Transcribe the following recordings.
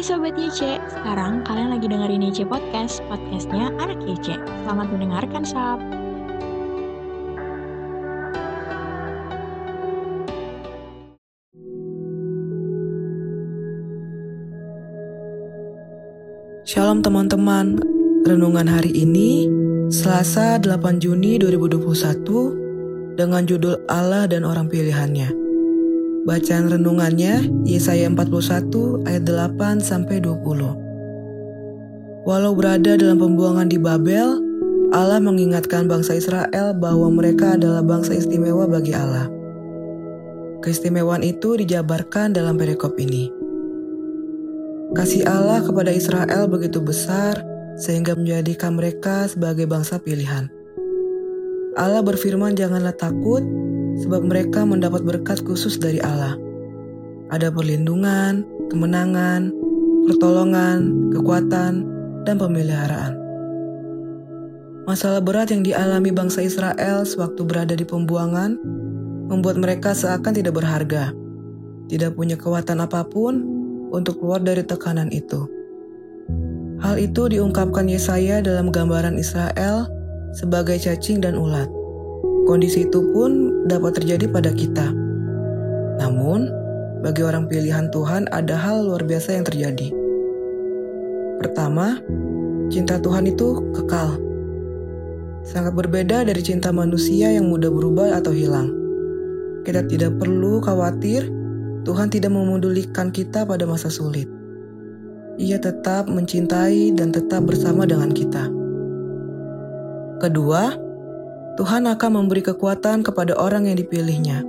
Hai Sobat YC, sekarang kalian lagi dengerin YC Podcast, podcastnya anak YC. Selamat mendengarkan, Sob. Shalom teman-teman, renungan hari ini Selasa 8 Juni 2021 dengan judul Allah dan orang pilihannya. Bacaan renungannya Yesaya 41 ayat 8 sampai 20. Walau berada dalam pembuangan di Babel, Allah mengingatkan bangsa Israel bahwa mereka adalah bangsa istimewa bagi Allah. Keistimewaan itu dijabarkan dalam perikop ini. Kasih Allah kepada Israel begitu besar sehingga menjadikan mereka sebagai bangsa pilihan. Allah berfirman janganlah takut sebab mereka mendapat berkat khusus dari Allah. Ada perlindungan, kemenangan, pertolongan, kekuatan, dan pemeliharaan. Masalah berat yang dialami bangsa Israel sewaktu berada di pembuangan membuat mereka seakan tidak berharga, tidak punya kekuatan apa pun, untuk keluar dari tekanan itu. Hal itu diungkapkan Yesaya dalam gambaran Israel sebagai cacing dan ulat. Kondisi itu pun dapat terjadi pada kita. Namun, bagi orang pilihan Tuhan ada hal luar biasa yang terjadi. Pertama, cinta Tuhan itu kekal. Sangat berbeda dari cinta manusia yang mudah berubah atau hilang. Kita tidak perlu khawatir Tuhan tidak memudulikan kita pada masa sulit. Ia tetap mencintai dan tetap bersama dengan kita. Kedua, Tuhan akan memberi kekuatan kepada orang yang dipilihnya.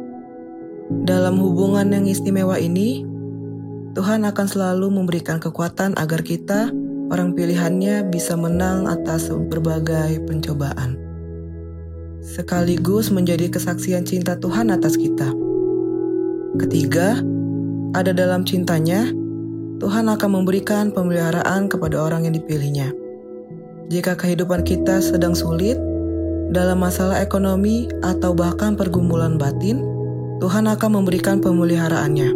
Dalam hubungan yang istimewa ini, Tuhan akan selalu memberikan kekuatan agar kita, orang pilihannya, bisa menang atas berbagai pencobaan. Sekaligus menjadi kesaksian cinta Tuhan atas kita. Ketiga, ada dalam cintanya, Tuhan akan memberikan pemeliharaan kepada orang yang dipilihnya. Jika kehidupan kita sedang sulit, dalam masalah ekonomi atau bahkan pergumulan batin, Tuhan akan memberikan pemeliharaannya.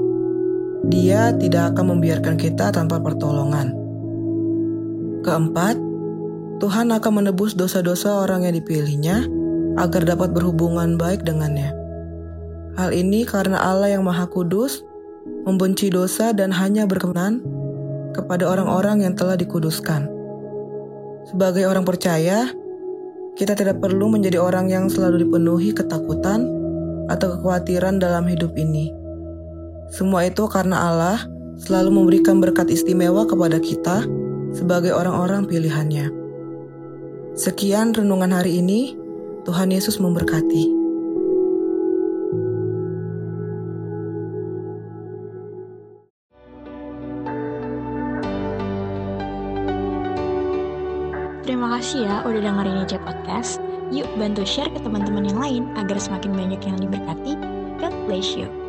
Dia tidak akan membiarkan kita tanpa pertolongan. Keempat, Tuhan akan menebus dosa-dosa orang yang dipilihnya agar dapat berhubungan baik dengannya. Hal ini karena Allah yang Maha Kudus membenci dosa dan hanya berkenan kepada orang-orang yang telah dikuduskan. Sebagai orang percaya, kita tidak perlu menjadi orang yang selalu dipenuhi ketakutan atau kekhawatiran dalam hidup ini. Semua itu karena Allah selalu memberikan berkat istimewa kepada kita sebagai orang-orang pilihannya. Sekian renungan hari ini. Tuhan Yesus memberkati. Terima kasih ya udah dengerin aja podcast. Yuk bantu share ke teman-teman yang lain agar semakin banyak yang diberkati. God bless you.